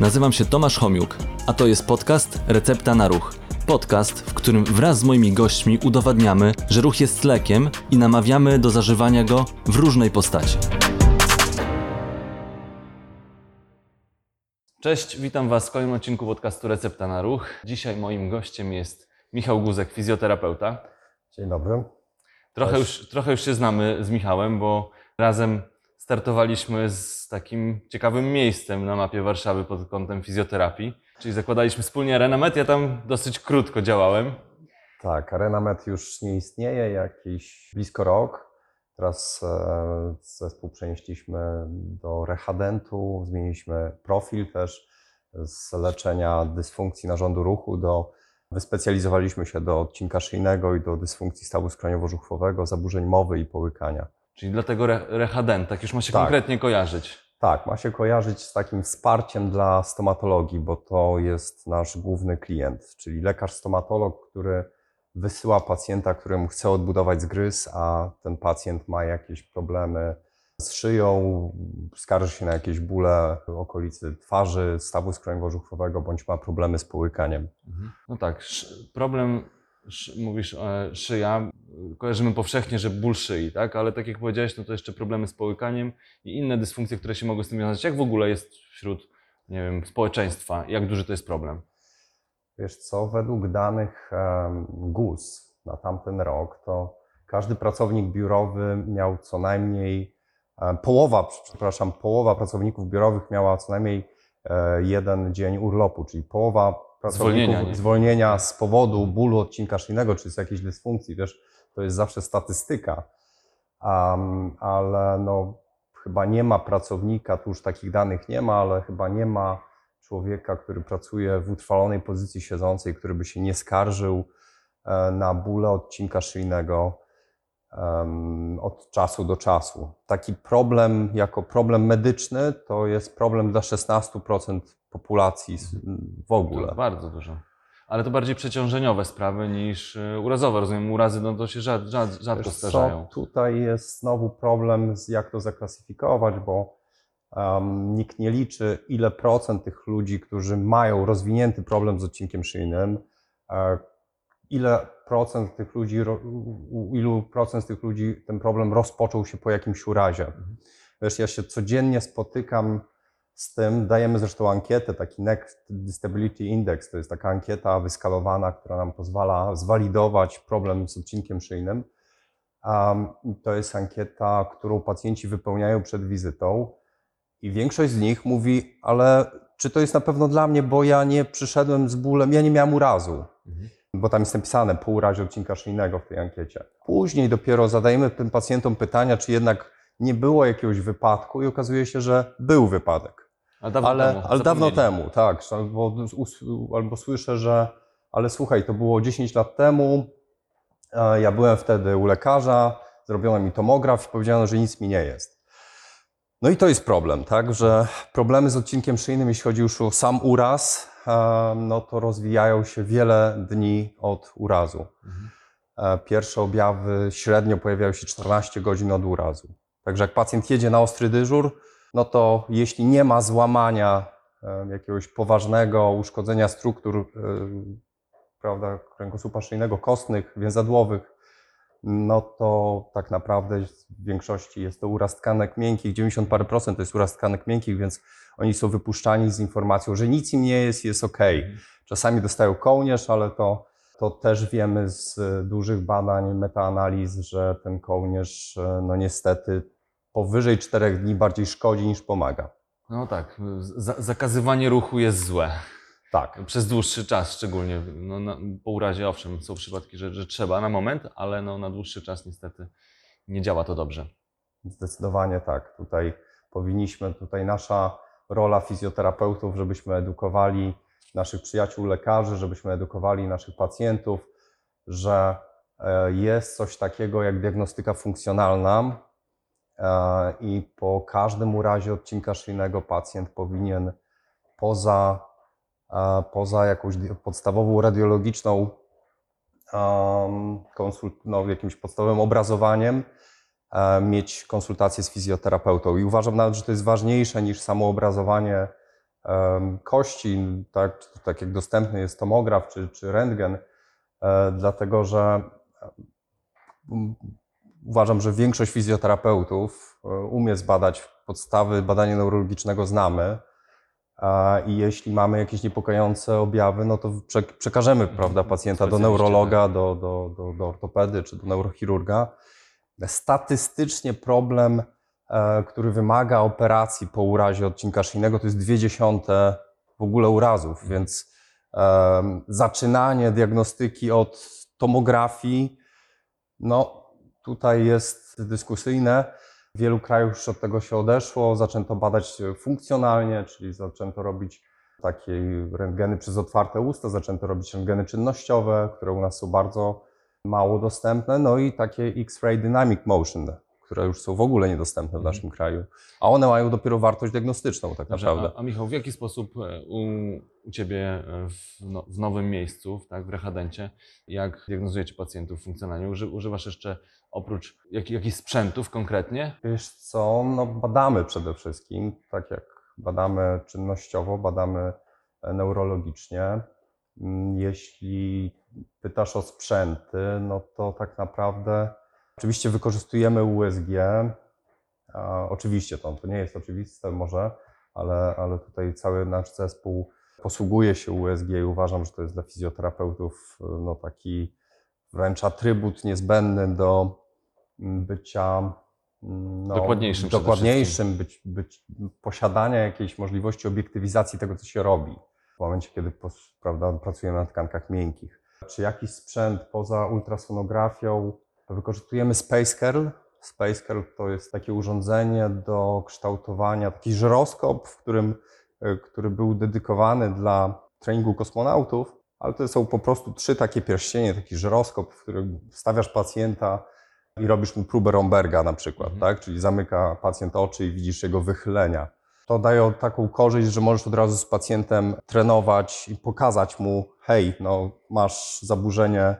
Nazywam się Tomasz Homiuk, a to jest podcast Recepta na Ruch. Podcast, w którym wraz z moimi gośćmi udowadniamy, że ruch jest lekiem i namawiamy do zażywania go w różnej postaci. Cześć, witam Was w kolejnym odcinku podcastu Recepta na Ruch. Dzisiaj moim gościem jest Michał Guzek, fizjoterapeuta. Dzień dobry. Trochę już, trochę już się znamy z Michałem, bo razem startowaliśmy z takim ciekawym miejscem na mapie Warszawy pod kątem fizjoterapii. Czyli zakładaliśmy wspólnie Arenamet, ja tam dosyć krótko działałem. Tak, ArenaMed już nie istnieje, jakiś blisko rok. Teraz e, zespół przenieśliśmy do Rehadentu, zmieniliśmy profil też z leczenia dysfunkcji narządu ruchu do wyspecjalizowaliśmy się do odcinka szyjnego i do dysfunkcji stawu skroniowo-żuchwowego, zaburzeń mowy i połykania. Czyli dlatego re, Rehadent, tak już ma się Tak. konkretnie kojarzyć. Tak, ma się kojarzyć z takim wsparciem dla stomatologii, bo to jest nasz główny klient, czyli lekarz stomatolog, który wysyła pacjenta, któremu chce odbudować zgryz, a ten pacjent ma jakieś problemy z szyją, skarży się na jakieś bóle w okolicy twarzy, stawu skroniowo-żuchwowego, bądź ma problemy z połykaniem. No tak, problem, mówisz e, szyja, kojarzymy powszechnie, że ból szyi, tak? Ale tak jak powiedziałeś, no to jeszcze problemy z połykaniem i inne dysfunkcje, które się mogą z tym wiązać. Jak w ogóle jest wśród, nie wiem, społeczeństwa? Jak duży to jest problem? Wiesz co, według danych GUS na tamten rok, to każdy pracownik biurowy miał co najmniej, e, połowa, przepraszam, połowa pracowników biurowych miała co najmniej e, jeden dzień urlopu, czyli połowa Zwolnienia, zwolnienia z powodu bólu odcinka szyjnego, czy z jakiejś dysfunkcji, wiesz, to jest zawsze statystyka, Am, ale no, chyba nie ma pracownika, tu już takich danych nie ma, ale chyba nie ma człowieka, który pracuje w utrwalonej pozycji siedzącej, który by się nie skarżył e, na bóle odcinka szyjnego em, od czasu do czasu. Taki problem jako problem medyczny to jest problem dla 16% populacji s- w ogóle. To bardzo dużo. Ale to bardziej przeciążeniowe sprawy niż e, urazowe. Rozumiem, urazy no to się rzad, rzad, rzadko Wiesz zdarzają. Co, tutaj jest znowu problem, z jak to zaklasyfikować, bo um, nikt nie liczy, ile procent tych ludzi, którzy mają rozwinięty problem z odcinkiem szyjnym, e, ile procent tych ludzi, u ilu procent z tych ludzi ten problem rozpoczął się po jakimś urazie. Wiesz, ja się codziennie spotykam z tym, dajemy zresztą ankietę, taki Next Disability Index, to jest taka ankieta wyskalowana, która nam pozwala zwalidować problem z odcinkiem szyjnym. Um, to jest ankieta, którą pacjenci wypełniają przed wizytą i większość z nich mówi, ale czy to jest na pewno dla mnie, bo ja nie przyszedłem z bólem, ja nie miałem urazu, Mhm. bo tam jest napisane po urazie odcinka szyjnego w tej ankiecie. Później dopiero zadajemy tym pacjentom pytania, czy jednak nie było jakiegoś wypadku i okazuje się, że był wypadek. Ale dawno Ale, temu. ale dawno temu, tak. Albo, albo słyszę, że ale słuchaj, to było 10 lat temu. Ja byłem wtedy u lekarza, zrobiono mi tomograf i powiedziano, że nic mi nie jest. No i to jest problem, tak, że problemy z odcinkiem szyjnym, jeśli chodzi już o sam uraz, no to rozwijają się wiele dni od urazu. Mhm. E, Pierwsze objawy średnio pojawiają się 14 godzin od urazu. Także jak pacjent jedzie na ostry dyżur, no to jeśli nie ma złamania e, jakiegoś poważnego uszkodzenia struktur e, prawda, kręgosłupa szyjnego, kostnych, więzadłowych, no to tak naprawdę w większości jest to uraz tkanek miękkich, 90 parę procent to jest uraz tkanek miękkich, więc oni są wypuszczani z informacją, że nic im nie jest, jest ok. Czasami dostają kołnierz, ale to, to też wiemy z dużych badań, metaanaliz, że ten kołnierz e, no niestety powyżej 4 dni bardziej szkodzi niż pomaga. No tak, za, zakazywanie ruchu jest złe. Tak. Przez dłuższy czas szczególnie. No, na, po urazie owszem, są przypadki, że, że trzeba na moment, ale no, na dłuższy czas niestety nie działa to dobrze. Zdecydowanie tak. Tutaj powinniśmy, tutaj nasza rola fizjoterapeutów, żebyśmy edukowali naszych przyjaciół lekarzy, żebyśmy edukowali naszych pacjentów, że e, jest coś takiego jak diagnostyka funkcjonalna i po każdym urazie odcinka szyjnego pacjent powinien poza, e, poza jakąś podstawową radiologiczną konsult, no, jakimś podstawowym obrazowaniem, e, mieć konsultację z fizjoterapeutą. I uważam nawet, że to jest ważniejsze niż samo obrazowanie kości, tak, tak jak dostępny jest tomograf czy, czy rentgen, e, dlatego że uważam, że większość fizjoterapeutów e, umie zbadać podstawy badania neurologicznego znamy. I jeśli mamy jakieś niepokojące objawy, no to prze- przekażemy prawda, pacjenta do neurologa, do, do, do, do ortopedy czy do neurochirurga. Statystycznie problem, e, który wymaga operacji po urazie odcinka szyjnego, to jest dwie dziesiąte w ogóle urazów, więc em, zaczynanie diagnostyki od tomografii, no tutaj jest dyskusyjne. Wielu krajach już od tego się odeszło, zaczęto badać funkcjonalnie, czyli zaczęto robić takie rentgeny przez otwarte usta, zaczęto robić rentgeny czynnościowe, które u nas są bardzo mało dostępne, no i takie X-ray Dynamic Motion, które już są w ogóle niedostępne w Mhm. naszym kraju, a one mają dopiero wartość diagnostyczną tak Dobrze, naprawdę. a, a Michał, w jaki sposób e, u, u Ciebie e, w, no, w nowym miejscu, tak, w rehadencie, jak diagnozujecie pacjentów funkcjonalnie? Uży, używasz jeszcze oprócz jak, jakichś sprzętów konkretnie? Wiesz co, no badamy przede wszystkim, tak jak badamy czynnościowo, badamy e, neurologicznie. Mm, Jeśli pytasz o sprzęty, no to tak naprawdę oczywiście wykorzystujemy USG. Oczywiście to, to nie jest oczywiste może, ale, ale tutaj cały nasz zespół posługuje się USG i uważam, że to jest dla fizjoterapeutów no, taki wręcz atrybut niezbędny do mm, bycia mm, no, Dokładniejszym dokładniejszym być, być, posiadania jakiejś możliwości obiektywizacji tego, co się robi w momencie, kiedy prawda, pracujemy na tkankach miękkich. Czy jakiś sprzęt poza ultrasonografią? Wykorzystujemy SpaceCurl. SpaceCurl to jest takie urządzenie do kształtowania, taki żyroskop, w którym, e, który był dedykowany dla treningu kosmonautów, ale to są po prostu trzy takie pierścienie, taki żyroskop, w którym stawiasz pacjenta i robisz mu próbę Romberga na przykład, Mhm. tak? czyli zamyka pacjent oczy i widzisz jego wychylenia. To daje taką korzyść, że możesz od razu z pacjentem trenować i pokazać mu, hej, no masz zaburzenie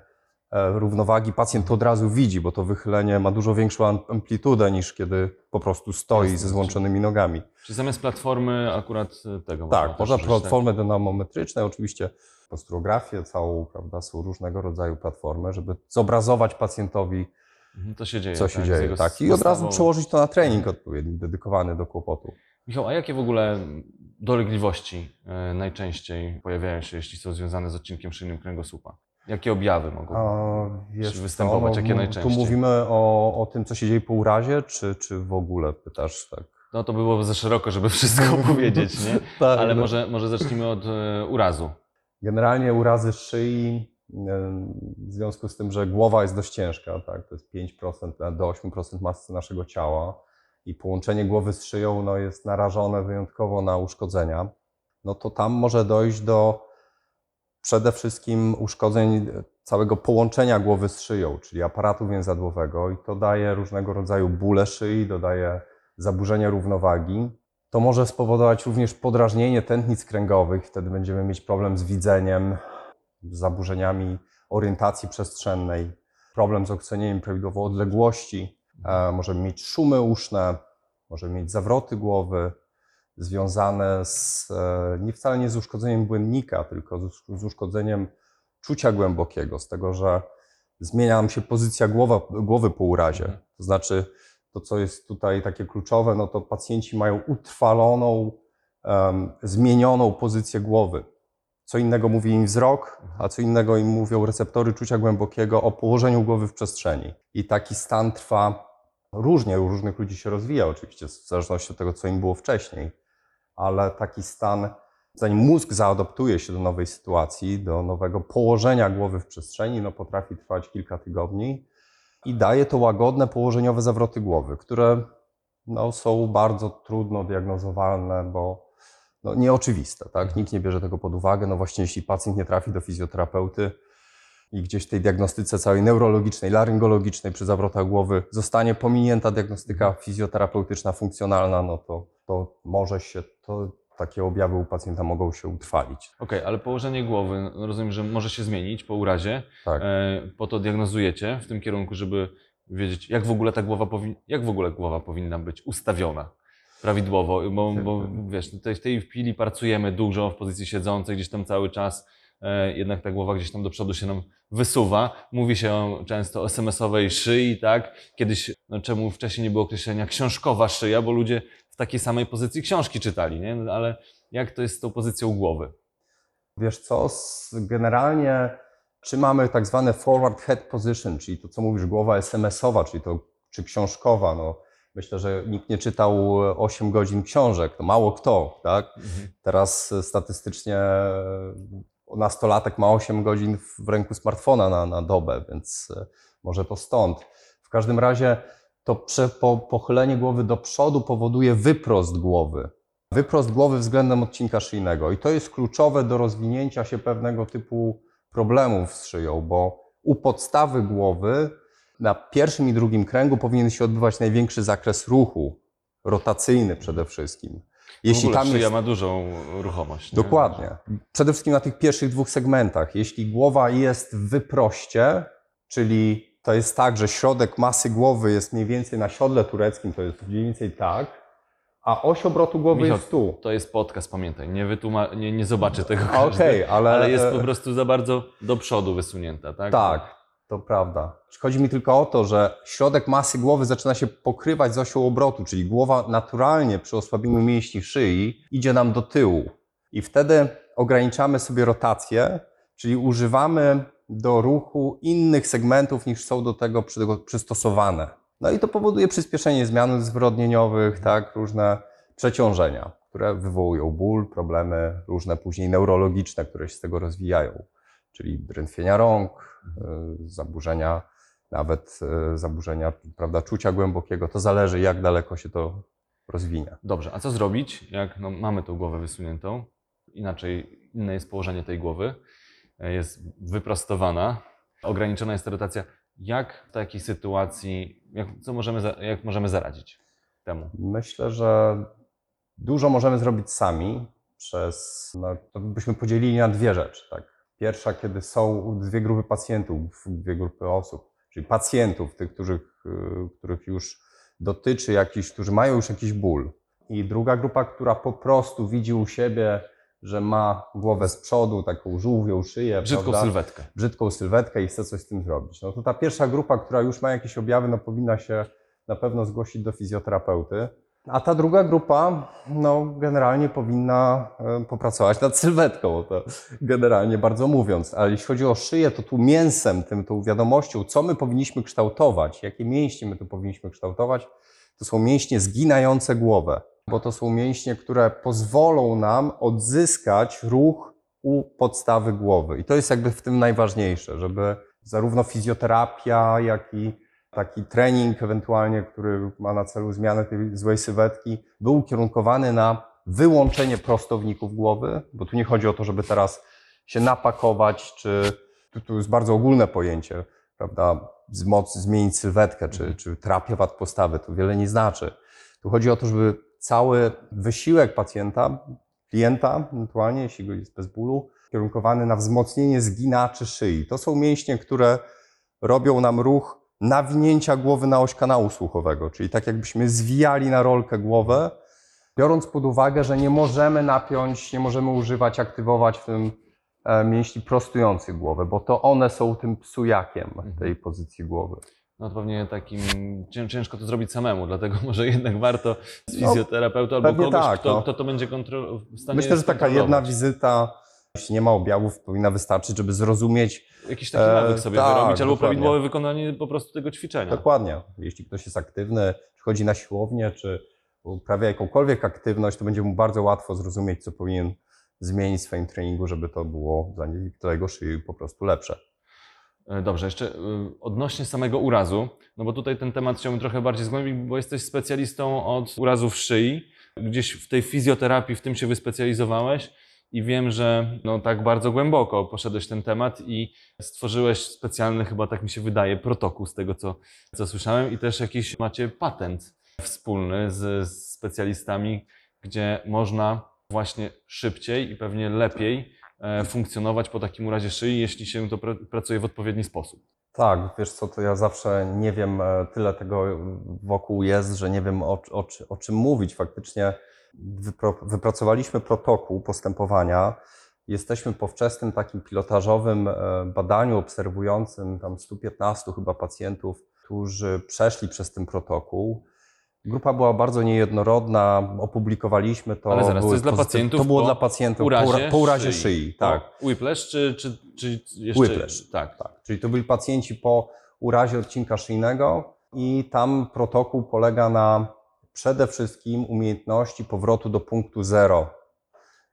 równowagi, pacjent to od razu widzi, bo to wychylenie ma dużo większą am- amplitudę niż kiedy po prostu stoi Jasne, ze złączonymi nogami. Czy zamiast platformy akurat e, tego? Tak, można użyć, tak? platformy dynamometryczne, oczywiście posturografie całą, prawda, są różnego rodzaju platformy, żeby zobrazować pacjentowi, Mhm, To się dzieje. co się tak, dzieje, tak, i od razu przełożyć to na trening odpowiedni, dedykowany do kłopotu. Michał, a jakie w ogóle dolegliwości e, najczęściej pojawiają się, jeśli są związane z odcinkiem szyjnym kręgosłupa? Jakie objawy mogą? A, wiesz występować? Jakie m- najczęściej? Tu mówimy o, o tym, co się dzieje po urazie, czy, czy w ogóle pytasz, tak? No to by było za szeroko, żeby wszystko powiedzieć, nie? tak Ale może, może zacznijmy od e, urazu. Generalnie urazy szyi, em, w związku z tym, że głowa jest dość ciężka, tak, to jest 5% do 8% masy naszego ciała i połączenie głowy z szyją no, jest narażone wyjątkowo na uszkodzenia, no to tam może dojść do przede wszystkim uszkodzeń całego połączenia głowy z szyją, czyli aparatu więzadłowego i to daje różnego rodzaju bóle szyi, dodaje zaburzenia równowagi. To może spowodować również podrażnienie tętnic kręgowych, wtedy będziemy mieć problem z widzeniem, z zaburzeniami orientacji przestrzennej, problem z ocenieniem prawidłowo odległości, e, możemy mieć szumy uszne, możemy mieć zawroty głowy związane z, e, nie wcale nie z uszkodzeniem błędnika, tylko z, usz- z uszkodzeniem czucia głębokiego, z tego, że zmienia nam się pozycja głowa, głowy po urazie. Mhm. To znaczy, to co jest tutaj takie kluczowe, no to pacjenci mają utrwaloną, em, zmienioną pozycję głowy. Co innego mówi im wzrok, a co innego im mówią receptory czucia głębokiego o położeniu głowy w przestrzeni. I taki stan trwa różnie, u różnych ludzi się rozwija oczywiście, w zależności od tego, co im było wcześniej, ale taki stan, zanim mózg zaadoptuje się do nowej sytuacji, do nowego położenia głowy w przestrzeni, no potrafi trwać kilka tygodni i daje to łagodne położeniowe zawroty głowy, które no, są bardzo trudno diagnozowalne, bo no, nieoczywiste. Tak? Nikt nie bierze tego pod uwagę. No właśnie, jeśli pacjent nie trafi do fizjoterapeuty i gdzieś w tej diagnostyce całej neurologicznej, laryngologicznej przy zawrotach głowy zostanie pominięta diagnostyka fizjoterapeutyczna, funkcjonalna, no to, to może się, to takie objawy u pacjenta mogą się utrwalić. Okej, ale położenie głowy, no rozumiem, że może się zmienić po urazie. Tak. E, po to diagnozujecie w tym kierunku, żeby wiedzieć, jak w ogóle ta głowa powinna, jak w ogóle głowa powinna być ustawiona. prawidłowo, bo, bo wiesz, tutaj w tej chwili pracujemy dużo w pozycji siedzącej, gdzieś tam cały czas, e, jednak ta głowa gdzieś tam do przodu się nam wysuwa. Mówi się często o SMS-owej szyi, tak? Kiedyś, no czemu wcześniej nie było określenia książkowa szyja, bo ludzie w takiej samej pozycji książki czytali, nie? No, ale jak to jest z tą pozycją głowy? Wiesz co, generalnie czy mamy tak zwane forward head position, czyli to, co mówisz, głowa SMS-owa, czyli to, czy książkowa, no myślę, że nikt nie czytał 8 godzin książek, to mało kto, tak? Teraz e, statystycznie e, nastolatek ma 8 godzin w- ręku smartfona na, na dobę, więc e, może to stąd. W każdym razie to prze, po, pochylenie głowy do przodu powoduje wyprost głowy. Wyprost głowy względem odcinka szyjnego. I to jest kluczowe do rozwinięcia się pewnego typu problemów z szyją, bo u podstawy głowy na pierwszym i drugim kręgu powinien się odbywać największy zakres ruchu, rotacyjny przede wszystkim. Jeśli Jeśli tam szyja jest ma dużą ruchomość. nie? Dokładnie. Przede wszystkim na tych pierwszych dwóch segmentach. Jeśli głowa jest w wyproście, czyli to jest tak, że środek masy głowy jest mniej więcej na siodle tureckim, to jest mniej więcej tak, a oś obrotu głowy Michał, jest tu. To jest podcast, pamiętaj, nie, wytłuma- nie, nie zobaczy tego każdy, Okej, ale, ale jest po prostu za bardzo do przodu wysunięta, tak? Tak, to prawda. Chodzi mi tylko o to, że środek masy głowy zaczyna się pokrywać z osią obrotu, czyli głowa naturalnie przy osłabieniu mięśni szyi idzie nam do tyłu. I wtedy ograniczamy sobie rotację, czyli używamy do ruchu innych segmentów niż są do tego przy- przystosowane. No i to powoduje przyspieszenie zmian zwyrodnieniowych, tak, różne przeciążenia, które wywołują ból, problemy różne później neurologiczne, które się z tego rozwijają czyli drętwienia rąk, y, zaburzenia, nawet y, zaburzenia prawda, czucia głębokiego. To zależy, jak daleko się to rozwinie. Dobrze, a co zrobić, jak no, mamy tą głowę wysuniętą? Inaczej, inne jest położenie tej głowy, jest wyprostowana, ograniczona jest ta rotacja. Jak w takiej sytuacji, jak, co możemy, jak możemy zaradzić temu? Myślę, że dużo możemy zrobić sami przez, no, to byśmy podzielili na dwie rzeczy. Tak? Pierwsza, kiedy są dwie grupy pacjentów, dwie grupy osób, czyli pacjentów, tych, których, y, których już dotyczy jakiś, którzy mają już jakiś ból. I druga grupa, która po prostu widzi u siebie, że ma głowę z przodu, taką żółwią szyję, Brzydką prawda? sylwetkę. brzydką sylwetkę i chce coś z tym zrobić. No to ta pierwsza grupa, która już ma jakieś objawy, no powinna się na pewno zgłosić do fizjoterapeuty. A ta druga grupa, no generalnie powinna e, popracować nad sylwetką, to generalnie bardzo mówiąc. Ale jeśli chodzi o szyję, to tu mięsem, tym, tą wiadomością, co my powinniśmy kształtować, jakie mięśnie my tu powinniśmy kształtować, to są mięśnie zginające głowę, bo to są mięśnie, które pozwolą nam odzyskać ruch u podstawy głowy. I to jest jakby w tym najważniejsze, żeby zarówno fizjoterapia, jak i taki trening ewentualnie, który ma na celu zmianę tej złej sylwetki, był ukierunkowany na wyłączenie prostowników głowy, bo tu nie chodzi o to, żeby teraz się napakować, czy tu, tu jest bardzo ogólne pojęcie, prawda, moc zmienić sylwetkę, czy, czy terapię wad postawy, to wiele nie znaczy. Tu chodzi o to, żeby cały wysiłek pacjenta, klienta ewentualnie, jeśli go jest bez bólu, kierunkowany na wzmocnienie zginaczy szyi. To są mięśnie, które robią nam ruch nawinięcia głowy na oś kanału słuchowego, czyli tak jakbyśmy zwijali na rolkę głowę, biorąc pod uwagę, że nie możemy napiąć, nie możemy używać, aktywować w tym e, mięśni prostujących głowę, bo to one są tym psujakiem tej pozycji głowy. No to pewnie takim cię- ciężko to zrobić samemu, dlatego może jednak warto z No, fizjoterapeuty albo kogoś, tak, kto, no. kto to będzie kontro- w stanie Myślę, że taka jedna wizyta, jeśli nie ma objawów, powinna wystarczyć, żeby zrozumieć Jakiś taki E, nawyk sobie tak, wyrobić, albo dokładnie. prawidłowe wykonanie po prostu tego ćwiczenia. Dokładnie. Jeśli ktoś jest aktywny, czy chodzi na siłownię, czy uprawia jakąkolwiek aktywność, to będzie mu bardzo łatwo zrozumieć, co powinien zmienić w swoim treningu, żeby to było dla, nie- dla jego szyi po prostu lepsze. E, Dobrze, jeszcze y, odnośnie samego urazu, no bo tutaj ten temat chciałbym trochę bardziej zgłębić, bo jesteś specjalistą od urazów szyi. Gdzieś w tej fizjoterapii w tym się wyspecjalizowałeś i wiem, że no, tak bardzo głęboko poszedłeś ten temat i stworzyłeś specjalny, chyba tak mi się wydaje, protokół z tego, co, co słyszałem i też jakiś macie patent wspólny z, z specjalistami, gdzie można właśnie szybciej i pewnie lepiej e, funkcjonować po takim urazie szyi, jeśli się to pr- pracuje w odpowiedni sposób. Tak, wiesz co, to ja zawsze nie wiem, e, tyle tego wokół jest, że nie wiem o, o, o czym mówić. Faktycznie wypracowaliśmy protokół postępowania. Jesteśmy po wczesnym takim pilotażowym e, badaniu obserwującym tam 115 chyba pacjentów, którzy przeszli przez ten protokół. Grupa była bardzo niejednorodna, opublikowaliśmy to. Ale zaraz, to jest dla pacjentów To było po dla pacjentów po, urazie ura- po urazie szyi. szyi, tak. Whiplash czy, czy, czy jeszcze... Whiplash. Tak. Tak, czyli to byli pacjenci po urazie odcinka szyjnego i tam protokół polega na przede wszystkim umiejętności powrotu do punktu zero.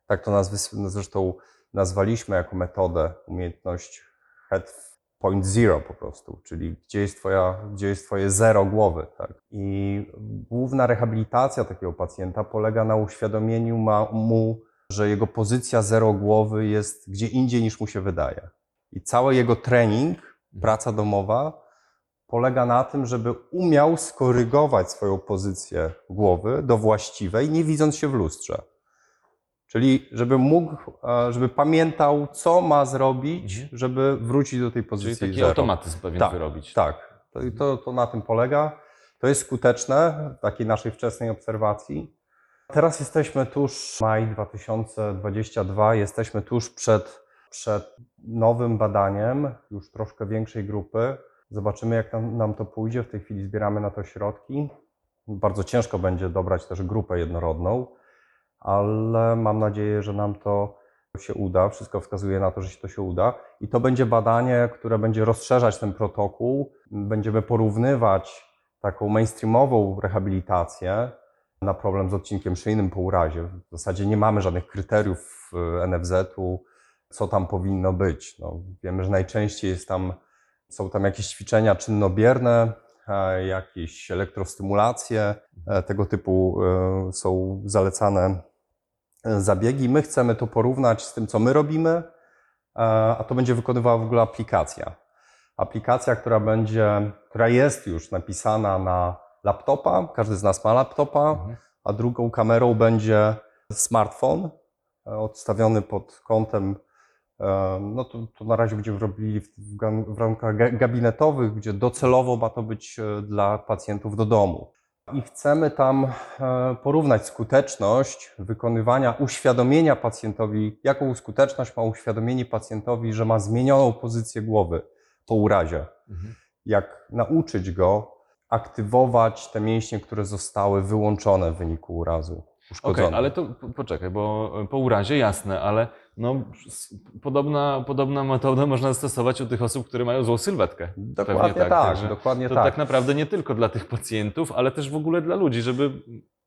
Tak to nazwy, zresztą nazwaliśmy jako metodę umiejętność head point zero po prostu, czyli gdzie jest, twoja, gdzie jest twoje zero głowy. Tak? I główna rehabilitacja takiego pacjenta polega na uświadomieniu mu, że jego pozycja zero głowy jest gdzie indziej niż mu się wydaje. I cały jego trening, praca domowa, polega na tym, żeby umiał skorygować swoją pozycję głowy do właściwej, nie widząc się w lustrze. Czyli żeby mógł, żeby pamiętał, co ma zrobić, Mhm. żeby wrócić do tej Czyli pozycji taki zero. automatyzm pewien Tak, wyrobić. Tak, to, to, to na tym polega. To jest skuteczne w takiej naszej wczesnej obserwacji. Teraz jesteśmy tuż, maj 2022, jesteśmy tuż przed, przed nowym badaniem, już troszkę większej grupy. Zobaczymy, jak nam, nam to pójdzie. W tej chwili zbieramy na to środki. Bardzo ciężko będzie dobrać też grupę jednorodną, ale mam nadzieję, że nam to się uda. Wszystko wskazuje na to, że się to się uda. I to będzie badanie, które będzie rozszerzać ten protokół. Będziemy porównywać taką mainstreamową rehabilitację na problem z odcinkiem szyjnym po urazie. W zasadzie nie mamy żadnych kryteriów NFZ-u, co tam powinno być. No, wiemy, że najczęściej jest tam, są tam jakieś ćwiczenia czynnobierne, e, jakieś elektrostymulacje, e, tego typu e, są zalecane zabiegi. My chcemy to porównać z tym, co my robimy, e, a to będzie wykonywała w ogóle aplikacja. Aplikacja, która będzie, która jest już napisana na laptopa, każdy z nas ma laptopa, Mhm. a drugą kamerą będzie smartfon e, odstawiony pod kątem, e, no to, to na razie będziemy robili w, w, w gabinetowych, gdzie docelowo ma to być dla pacjentów do domu. I chcemy tam e, porównać skuteczność wykonywania uświadomienia pacjentowi, jaką skuteczność ma uświadomienie pacjentowi, że ma zmienioną pozycję głowy po urazie. Mhm. Jak nauczyć go aktywować te mięśnie, które zostały wyłączone w wyniku urazu. Okej, Uszkodzone. ale to po- poczekaj, bo po urazie jasne, ale no, podobna, podobna metoda można zastosować u tych osób, które mają złą sylwetkę. Dokładnie tak, tak, dokładnie To tak. tak naprawdę nie tylko dla tych pacjentów, ale też w ogóle dla ludzi, żeby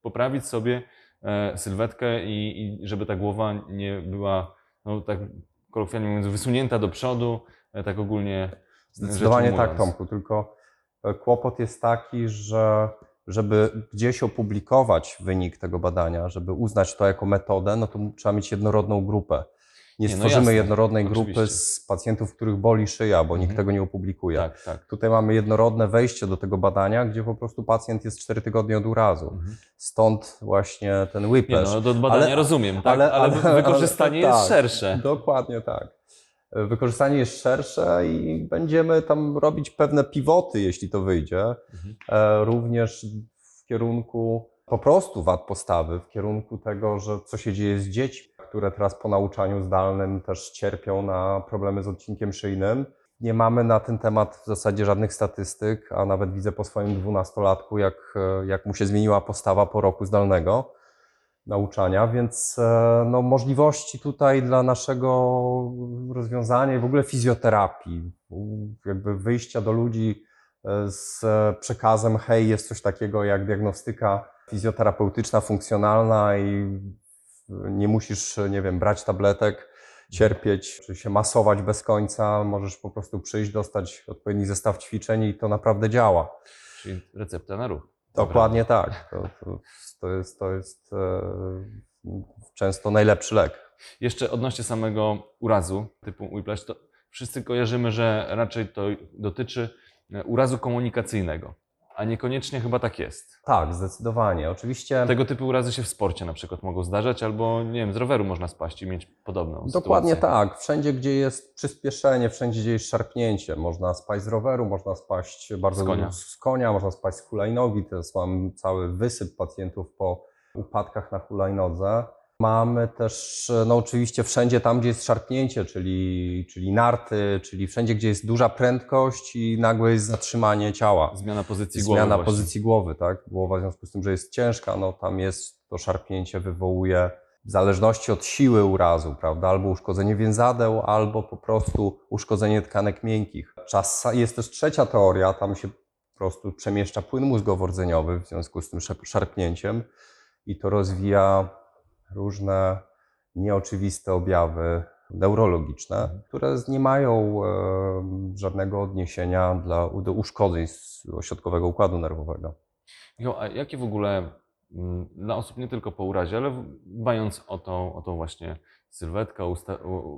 poprawić sobie e, sylwetkę i, i żeby ta głowa nie była, no tak kolokwialnie mówiąc, wysunięta do przodu, e, tak ogólnie Zdecydowanie tak. Tomku, tylko e, kłopot jest taki, że żeby gdzieś opublikować wynik tego badania, żeby uznać to jako metodę, no to trzeba mieć jednorodną grupę. Nie Nie, no stworzymy jasne, jednorodnej grupy oczywiście. z pacjentów, których boli szyja, bo nikt Mhm. tego nie opublikuje. Tak, tak. Tutaj mamy jednorodne wejście do tego badania, gdzie po prostu pacjent jest 4 tygodnie od urazu. Mhm. Stąd właśnie ten Nie, whiplash. no, do badania Ale- rozumiem, tak, ale- ale, ale- wy- wykorzystanie jest szersze. Dokładnie tak. Wykorzystanie jest szersze i będziemy tam robić pewne pivoty, jeśli to wyjdzie. Mhm. E, Również w kierunku po prostu wad postawy, w kierunku tego, że co się dzieje z dziećmi, które teraz po nauczaniu zdalnym też cierpią na problemy z odcinkiem szyjnym. Nie mamy na ten temat w zasadzie żadnych statystyk, a nawet widzę po swoim dwunastolatku, jak, e, jak mu się zmieniła postawa po roku zdalnego nauczania, więc e, no, możliwości tutaj dla naszego rozwiązania i w ogóle fizjoterapii, jakby wyjścia do ludzi e, z przekazem, hej, jest coś takiego jak diagnostyka fizjoterapeutyczna, funkcjonalna i nie musisz, nie wiem, brać tabletek, cierpieć, czy się masować bez końca, możesz po prostu przyjść, dostać odpowiedni zestaw ćwiczeń i to naprawdę działa. Czyli recepta na ruch. Dokładnie tak. To, to, to jest, to jest e, często najlepszy lek. Jeszcze odnośnie samego urazu typu whiplash, to wszyscy kojarzymy, że raczej to dotyczy e, urazu komunikacyjnego. A niekoniecznie chyba tak jest. Tak, zdecydowanie. Oczywiście. Tego typu urazy się w sporcie na przykład mogą zdarzać, albo nie wiem, z roweru można spaść i mieć podobną Dokładnie sytuację. tak. Wszędzie, gdzie jest przyspieszenie, wszędzie, gdzie jest szarpnięcie. Można spaść z roweru, można spaść bardzo Z konia. z konia, można spaść z hulajnogi. Teraz mam cały wysyp pacjentów po upadkach na hulajnodze. Mamy też, no oczywiście wszędzie tam, gdzie jest szarpnięcie, czyli, czyli narty, czyli wszędzie, gdzie jest duża prędkość i nagłe jest zatrzymanie ciała. Zmiana pozycji głowy. Zmiana pozycji głowy, tak? Głowa w związku z tym, że jest ciężka, no tam jest to szarpnięcie wywołuje w zależności od siły urazu, prawda? Albo uszkodzenie więzadeł, albo po prostu uszkodzenie tkanek miękkich. Czas, jest też trzecia teoria, tam się po prostu przemieszcza płyn mózgowo-rdzeniowy w związku z tym szarp- szarpnięciem i to rozwija różne nieoczywiste objawy neurologiczne, które nie mają e, żadnego odniesienia dla, do uszkodzeń ośrodkowego układu nerwowego. Michał, a jakie w ogóle mm, dla osób nie tylko po urazie, ale dbając o tą, o tą właśnie sylwetkę,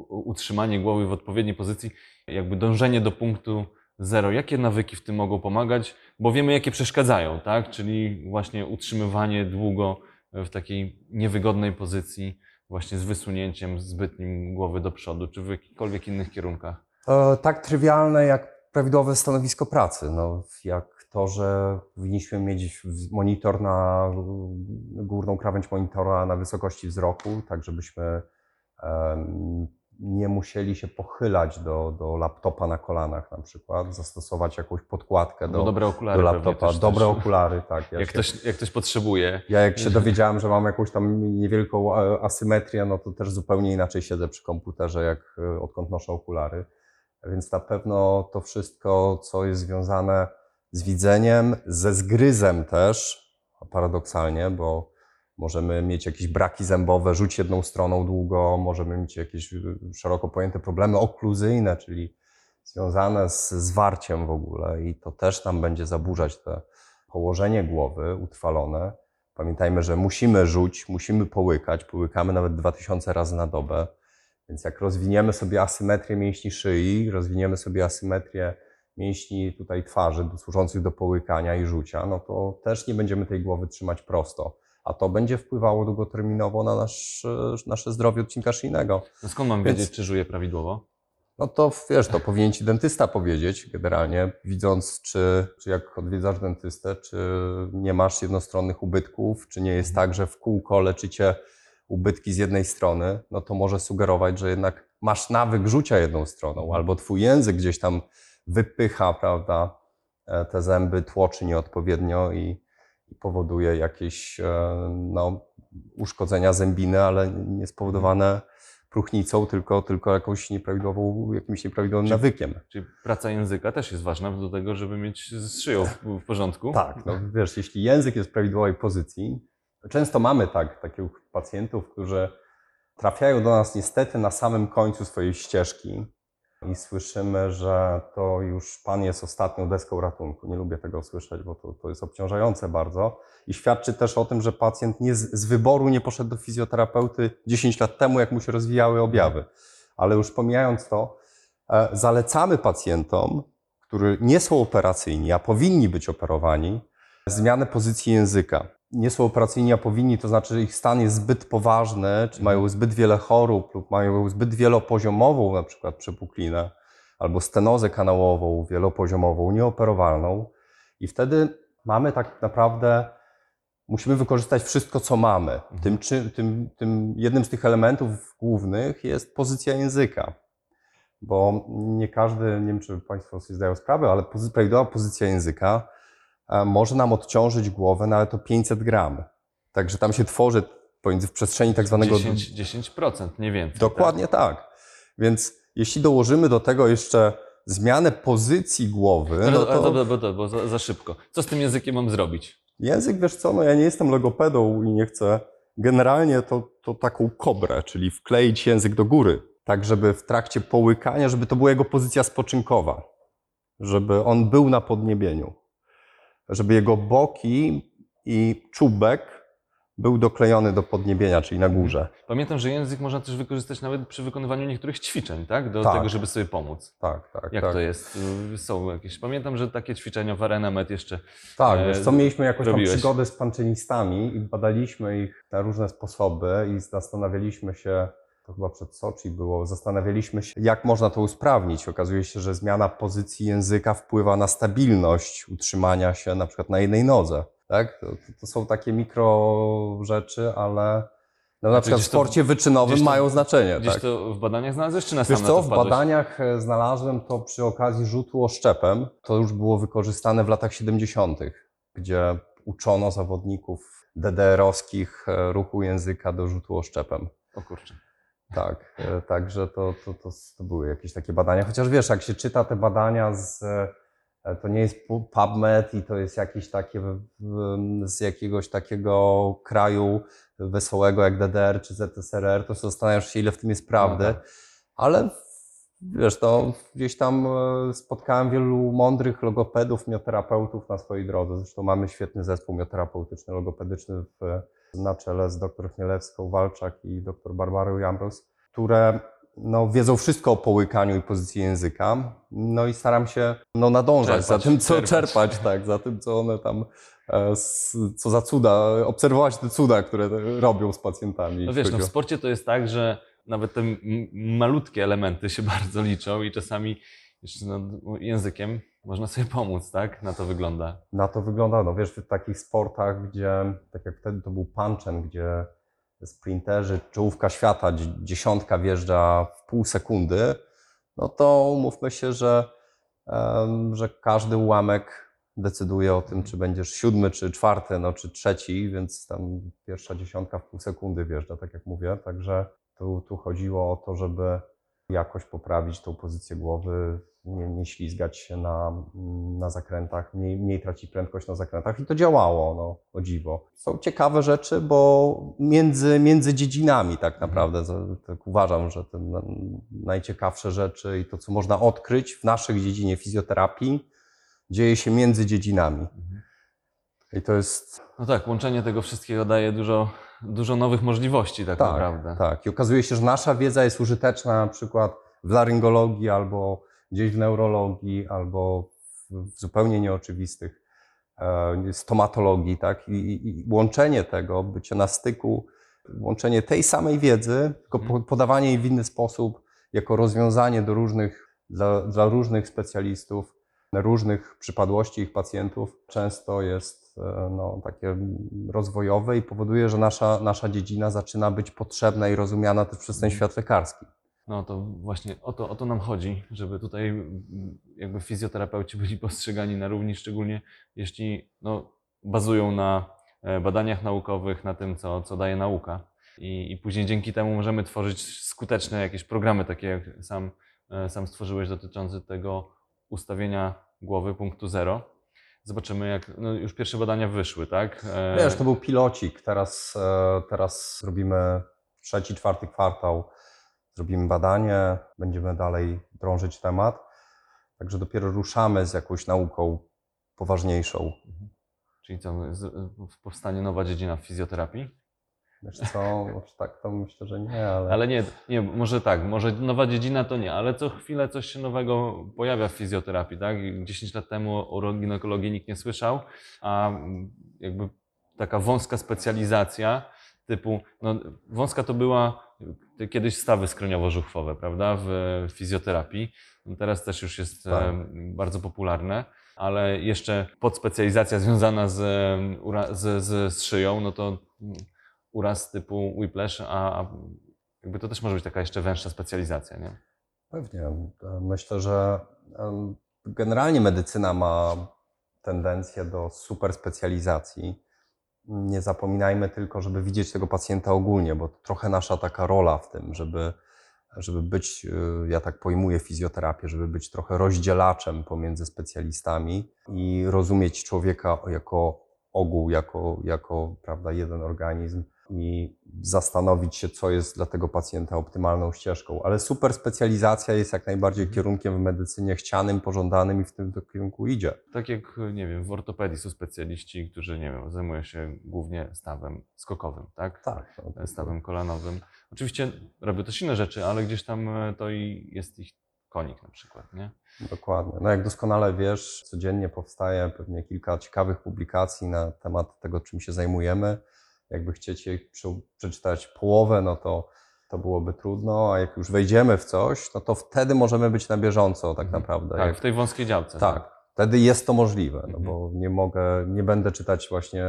utrzymanie głowy w odpowiedniej pozycji, jakby dążenie do punktu zero, jakie nawyki w tym mogą pomagać? Bo wiemy, jakie przeszkadzają, tak? Czyli właśnie utrzymywanie długo w takiej niewygodnej pozycji, właśnie z wysunięciem zbytnim głowy do przodu, czy w jakichkolwiek innych kierunkach. E, tak trywialne jak prawidłowe stanowisko pracy. No, jak to, że powinniśmy mieć monitor na górną krawędź monitora na wysokości wzroku, tak żebyśmy nie musieli się pochylać do, do laptopa na kolanach na przykład, zastosować jakąś podkładkę Bo do, dobre do okulary pewnie laptopa. też, Dobre też. okulary, tak. Ja Jak się- ktoś, jak ktoś potrzebuje. Ja jak się dowiedziałem, że mam jakąś tam niewielką e, asymetrię, no to też zupełnie inaczej siedzę przy komputerze, jak e, odkąd noszę okulary. Więc na pewno to wszystko, co jest związane z widzeniem, ze zgryzem też, paradoksalnie, bo możemy mieć jakieś braki zębowe, rzuć jedną stroną długo, możemy mieć jakieś y, szeroko pojęte problemy okluzyjne, czyli związane z zwarciem w ogóle i to też nam będzie zaburzać te położenie głowy utrwalone. Pamiętajmy, że musimy rzuć, musimy połykać, połykamy nawet 2000 razy na dobę. Więc jak rozwiniemy sobie asymetrię mięśni szyi, rozwiniemy sobie asymetrię mięśni tutaj twarzy, służących do połykania i rzucia, no to też nie będziemy tej głowy trzymać prosto. A to będzie wpływało długoterminowo na nasz, nasze zdrowie odcinka szyjnego. No skąd mam Więc- wiedzieć, czy żyję prawidłowo? No to wiesz, to powinien ci dentysta powiedzieć generalnie, widząc, czy, czy jak odwiedzasz dentystę, czy nie masz jednostronnych ubytków, czy nie jest tak, że w kółko leczycie ubytki z jednej strony, no to może sugerować, że jednak masz nawyk rzucia jedną stroną, albo twój język gdzieś tam wypycha, prawda, e, te zęby, tłoczy nieodpowiednio i, i powoduje jakieś e, no, uszkodzenia zębiny, ale nie spowodowane próchnicą, tylko, tylko jakąś nieprawidłową, jakimś nieprawidłowym Czyli- nawykiem. Czyli praca języka też jest ważna do tego, żeby mieć z szyją w, w porządku. Tak, no wiesz, jeśli język jest w prawidłowej pozycji, to często mamy tak, takich pacjentów, którzy trafiają do nas niestety na samym końcu swojej ścieżki i słyszymy, że to już pan jest ostatnią deską ratunku. Nie lubię tego słyszeć, bo to, to jest obciążające bardzo. I świadczy też o tym, że pacjent nie z, z wyboru nie poszedł do fizjoterapeuty 10 lat temu, jak mu się rozwijały objawy. Ale już pomijając to, e, zalecamy pacjentom, którzy nie są operacyjni, a powinni być operowani, zmianę pozycji języka. Nie są operacyjni, a powinni, to znaczy, że ich stan jest zbyt poważny, czy mają zbyt wiele chorób lub mają zbyt wielopoziomową na przykład przepuklinę albo stenozę kanałową wielopoziomową, nieoperowalną. I wtedy mamy tak naprawdę, musimy wykorzystać wszystko, co mamy. Tym, czy, tym, tym jednym z tych elementów głównych jest pozycja języka. Bo nie każdy, nie wiem czy Państwo sobie zdają sprawę, ale prawidłowa pozycja języka może nam odciążyć głowę nawet o 500 gram. Także tam się tworzy pomiędzy w przestrzeni tak zwanego 10%, 10% nie więcej. Dokładnie tak. Więc jeśli dołożymy do tego jeszcze zmianę pozycji głowy, Tak? no No, to to... bo, bo za, za szybko. Co z tym językiem mam zrobić? język, wiesz co, no ja nie jestem logopedą i nie chcę generalnie to, to taką kobrę, czyli wkleić język do góry, tak żeby w trakcie połykania, żeby to była jego pozycja spoczynkowa, żeby on był na podniebieniu, żeby jego boki i czubek był doklejony do podniebienia, czyli na górze. Pamiętam, że język można też wykorzystać nawet przy wykonywaniu niektórych ćwiczeń, tak? Do Tak. tego, żeby sobie pomóc. Tak, tak. Jak tak. to jest? Są jakieś. Pamiętam, że takie ćwiczenia w Arenamet jeszcze. Tak, e, wiesz co, mieliśmy jakąś tam robiłeś? przygodę z panczynistami i badaliśmy ich na różne sposoby i zastanawialiśmy się, to chyba przed Soczi było, zastanawialiśmy się, jak można to usprawnić. Okazuje się, że zmiana pozycji języka wpływa na stabilność utrzymania się na przykład na jednej nodze. Tak? To, to, są takie mikro rzeczy, ale no, na przykład w gdzieś to- sporcie wyczynowym to- mają znaczenie. Gdzieś tak? to w badaniach znalazłeś, czy na Wiesz co, to w badaniach e, znalazłem to przy okazji rzutu oszczepem. To już było wykorzystane w latach 70., gdzie uczono zawodników DDR-owskich e, ruchu języka do rzutu oszczepem. O kurczę. Tak, e, także to, to, to, to były jakieś takie badania. Chociaż wiesz, jak się czyta te badania z, e, to nie jest pu- PubMed i to jest jakieś takie z jakiegoś takiego kraju wesołego jak DDR czy ZSRR, to zastanawiasz się, ile w tym jest prawdy. No tak. Ale wiesz, to gdzieś tam e, spotkałem wielu mądrych logopedów, mioterapeutów na swojej drodze. Zresztą mamy świetny zespół mioterapeutyczny, logopedyczny w, na czele z dr Chmielewską Walczak i dr Barbarą Jamrus, które no, wiedzą wszystko o połykaniu i pozycji języka. No i staram się no, nadążać Czerpać, za tym, co czerpać. czerpać, tak, za tym, co one tam, e, co za cuda, obserwować te cuda, które robią z pacjentami. No wiesz, no w sporcie to jest tak, że nawet te malutkie elementy się bardzo liczą i czasami jeszcze no, językiem można sobie pomóc, tak? Na to wygląda. na to wygląda. No wiesz, w takich sportach, gdzie, tak jak wtedy to był punchen, gdzie sprinterzy, czołówka świata, dzie- dziesiątka wjeżdża w pół sekundy, no to mówmy się, że, że każdy ułamek decyduje o tym, czy będziesz siódmy, czy czwarty, no, czy trzeci, więc tam pierwsza dziesiątka w pół sekundy wjeżdża, tak jak mówię. Także tu, tu chodziło o to, żeby jakoś poprawić tą pozycję głowy, nie, nie ślizgać się na, na zakrętach, mniej, mniej tracić prędkość na zakrętach i to działało, no, o dziwo. Są ciekawe rzeczy, bo między, między dziedzinami tak naprawdę, za- tak uważam, że te na- najciekawsze rzeczy i to, co można odkryć w naszej dziedzinie fizjoterapii, dzieje się między dziedzinami. I to jest No tak, łączenie tego wszystkiego daje dużo, dużo nowych możliwości tak, Tak, naprawdę. Tak, i okazuje się, że nasza wiedza jest użyteczna na przykład w laryngologii, albo gdzieś w neurologii, albo w, zupełnie nieoczywistych e, stomatologii, tak? I, i, I łączenie tego, bycie na styku, łączenie tej samej wiedzy, tylko po, podawanie jej w inny sposób, jako rozwiązanie do różnych, dla, dla różnych specjalistów, różnych przypadłości ich pacjentów, często jest no, takie rozwojowe i powoduje, że nasza, nasza dziedzina zaczyna być potrzebna i rozumiana też przez ten świat lekarski. No to właśnie o to, o to nam chodzi, żeby tutaj mm, jakby fizjoterapeuci byli postrzegani na równi, szczególnie jeśli no, bazują na e, badaniach naukowych, na tym, co, co daje nauka. I, I później dzięki temu możemy tworzyć skuteczne jakieś programy, takie jak sam, e, sam stworzyłeś, dotyczące tego ustawienia głowy punktu zero. Zobaczymy, jak no już pierwsze badania wyszły, tak? E, Wiesz, to był pilocik, teraz, e, teraz robimy trzeci, czwarty kwartał, zrobimy badanie, będziemy dalej drążyć temat, także dopiero ruszamy z jakąś nauką poważniejszą. Czyli co, z- powstanie nowa dziedzina w fizjoterapii? Wiesz co, tak to myślę, że nie, ale... Ale nie, nie, może tak, może nowa dziedzina to nie, ale co chwilę coś się nowego pojawia w fizjoterapii, tak? 10 lat temu o uroginekologii nikt nie słyszał, a jakby taka wąska specjalizacja typu, no wąska to była y, kiedyś stawy skroniowo-żuchwowe, prawda, w fizjoterapii. No teraz też już jest Tak. bardzo popularne, ale jeszcze podspecjalizacja związana z, z, z, z szyją, no to mm, uraz typu whiplash, a, a jakby to też może być taka jeszcze węższa specjalizacja, nie? Pewnie. Myślę, że generalnie medycyna ma tendencję do super specjalizacji. Nie zapominajmy tylko, żeby widzieć tego pacjenta ogólnie, bo to trochę nasza taka rola w tym, żeby, żeby być, y, ja tak pojmuję fizjoterapię, żeby być trochę rozdzielaczem pomiędzy specjalistami i rozumieć człowieka jako ogół jako, jako prawda, jeden organizm i zastanowić się, co jest dla tego pacjenta optymalną ścieżką. Ale super specjalizacja jest jak najbardziej kierunkiem w medycynie chcianym, pożądanym i w tym kierunku idzie. Tak jak, nie wiem, w ortopedii są specjaliści, którzy, nie wiem, zajmują się głównie stawem skokowym, tak? Tak. no, Stawem kolanowym. Oczywiście robią też inne rzeczy, ale gdzieś tam e, to i jest ich konik na przykład, nie? Dokładnie. No jak doskonale wiesz, codziennie powstaje pewnie kilka ciekawych publikacji na temat tego, czym się zajmujemy. Jakby chciecie przeczytać połowę, no to, to byłoby trudno, a jak już wejdziemy w coś, no to wtedy możemy być na bieżąco tak Mhm. naprawdę. Tak, jak, w tej wąskiej działce. tak, wtedy jest to możliwe, no Mhm. bo nie mogę, nie będę czytać właśnie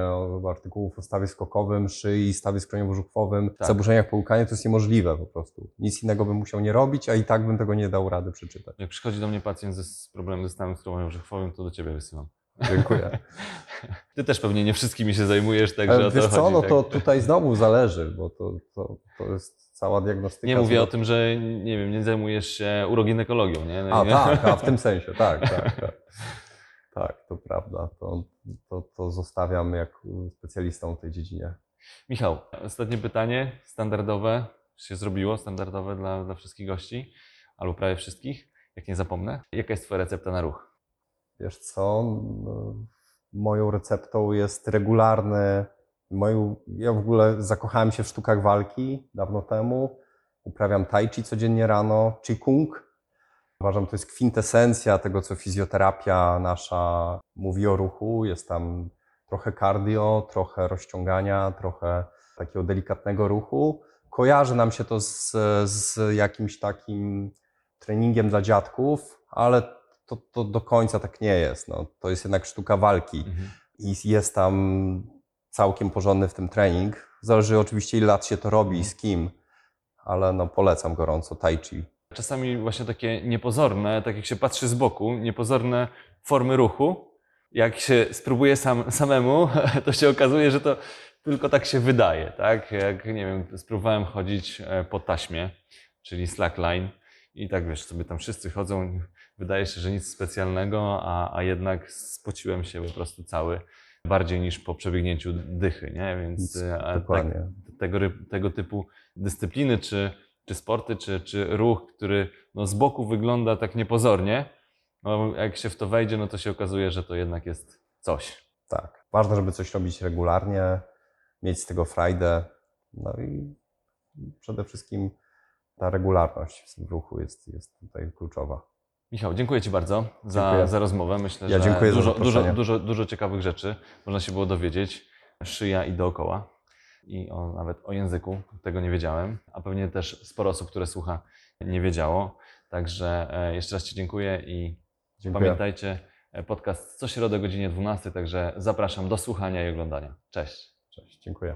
artykułów o stawie skokowym, szyi, stawie skroniowo-żuchwowym, Tak. zaburzeniach połykania, to jest niemożliwe po prostu. Nic innego bym musiał nie robić, a i tak bym tego nie dał rady przeczytać. Jak przychodzi do mnie pacjent z problemem ze stawem skroniowo-żuchwowym, to do ciebie wysyłam. Dziękuję. Ty też pewnie nie wszystkimi się zajmujesz, także o Ale to wiesz co, no tak? to tutaj znowu zależy, bo to, to, to jest cała diagnostyka. Nie mówię co o tym, że nie wiem, nie zajmujesz się uroginekologią, nie? No A i- tak, a w tym sensie, tak, tak, tak. Tak, to prawda. To, to, to zostawiam jak specjalistą w tej dziedzinie. Michał, ostatnie pytanie, standardowe, się zrobiło, standardowe dla, dla wszystkich gości, albo prawie wszystkich, jak nie zapomnę. Jaka jest twoja recepta na ruch? Wiesz co, no, moją receptą jest regularny, moją, ja w ogóle zakochałem się w sztukach walki dawno temu, uprawiam tai chi codziennie rano, qigong. Uważam, to jest kwintesencja tego, co fizjoterapia nasza mówi o ruchu. Jest tam trochę cardio, trochę rozciągania, trochę takiego delikatnego ruchu. Kojarzy nam się to z, z jakimś takim treningiem dla dziadków, ale to, to do końca tak nie jest. No, to jest jednak sztuka walki Mhm. i jest tam całkiem porządny w tym trening. Zależy oczywiście ile lat się to robi i z kim, ale no polecam gorąco tai chi. Czasami właśnie takie niepozorne, tak jak się patrzy z boku, niepozorne formy ruchu, jak się spróbuje sam, samemu, to się okazuje, że to tylko tak się wydaje, tak? Jak, nie wiem, spróbowałem chodzić e, po taśmie, czyli slackline i tak, wiesz, sobie tam wszyscy chodzą, wydaje się, że nic specjalnego, a, a jednak spociłem się po prostu cały, bardziej niż po przebiegnięciu dychy, nie? Więc e, tak, Dokładnie. tego, ry- tego typu dyscypliny, czy, czy sporty, czy, czy ruch, który no, z boku wygląda tak niepozornie, no, jak się w to wejdzie, no to się okazuje, że to jednak jest coś. Tak. Ważne, żeby coś robić regularnie, mieć z tego frajdę. No i przede wszystkim ta regularność w ruchu jest, jest tutaj kluczowa. Michał, dziękuję Ci bardzo za, Dziękuję. za rozmowę. Myślę, Ja że dużo, dużo, dużo, dużo ciekawych rzeczy można się było dowiedzieć. Szyja i dookoła. I o, nawet o języku tego nie wiedziałem, a pewnie też sporo osób, które słucha, nie wiedziało. Także e, jeszcze raz Ci dziękuję i Dziękuję. Pamiętajcie, e, podcast co środę o godzinie 12, także zapraszam do słuchania i oglądania. Cześć. Cześć, dziękuję.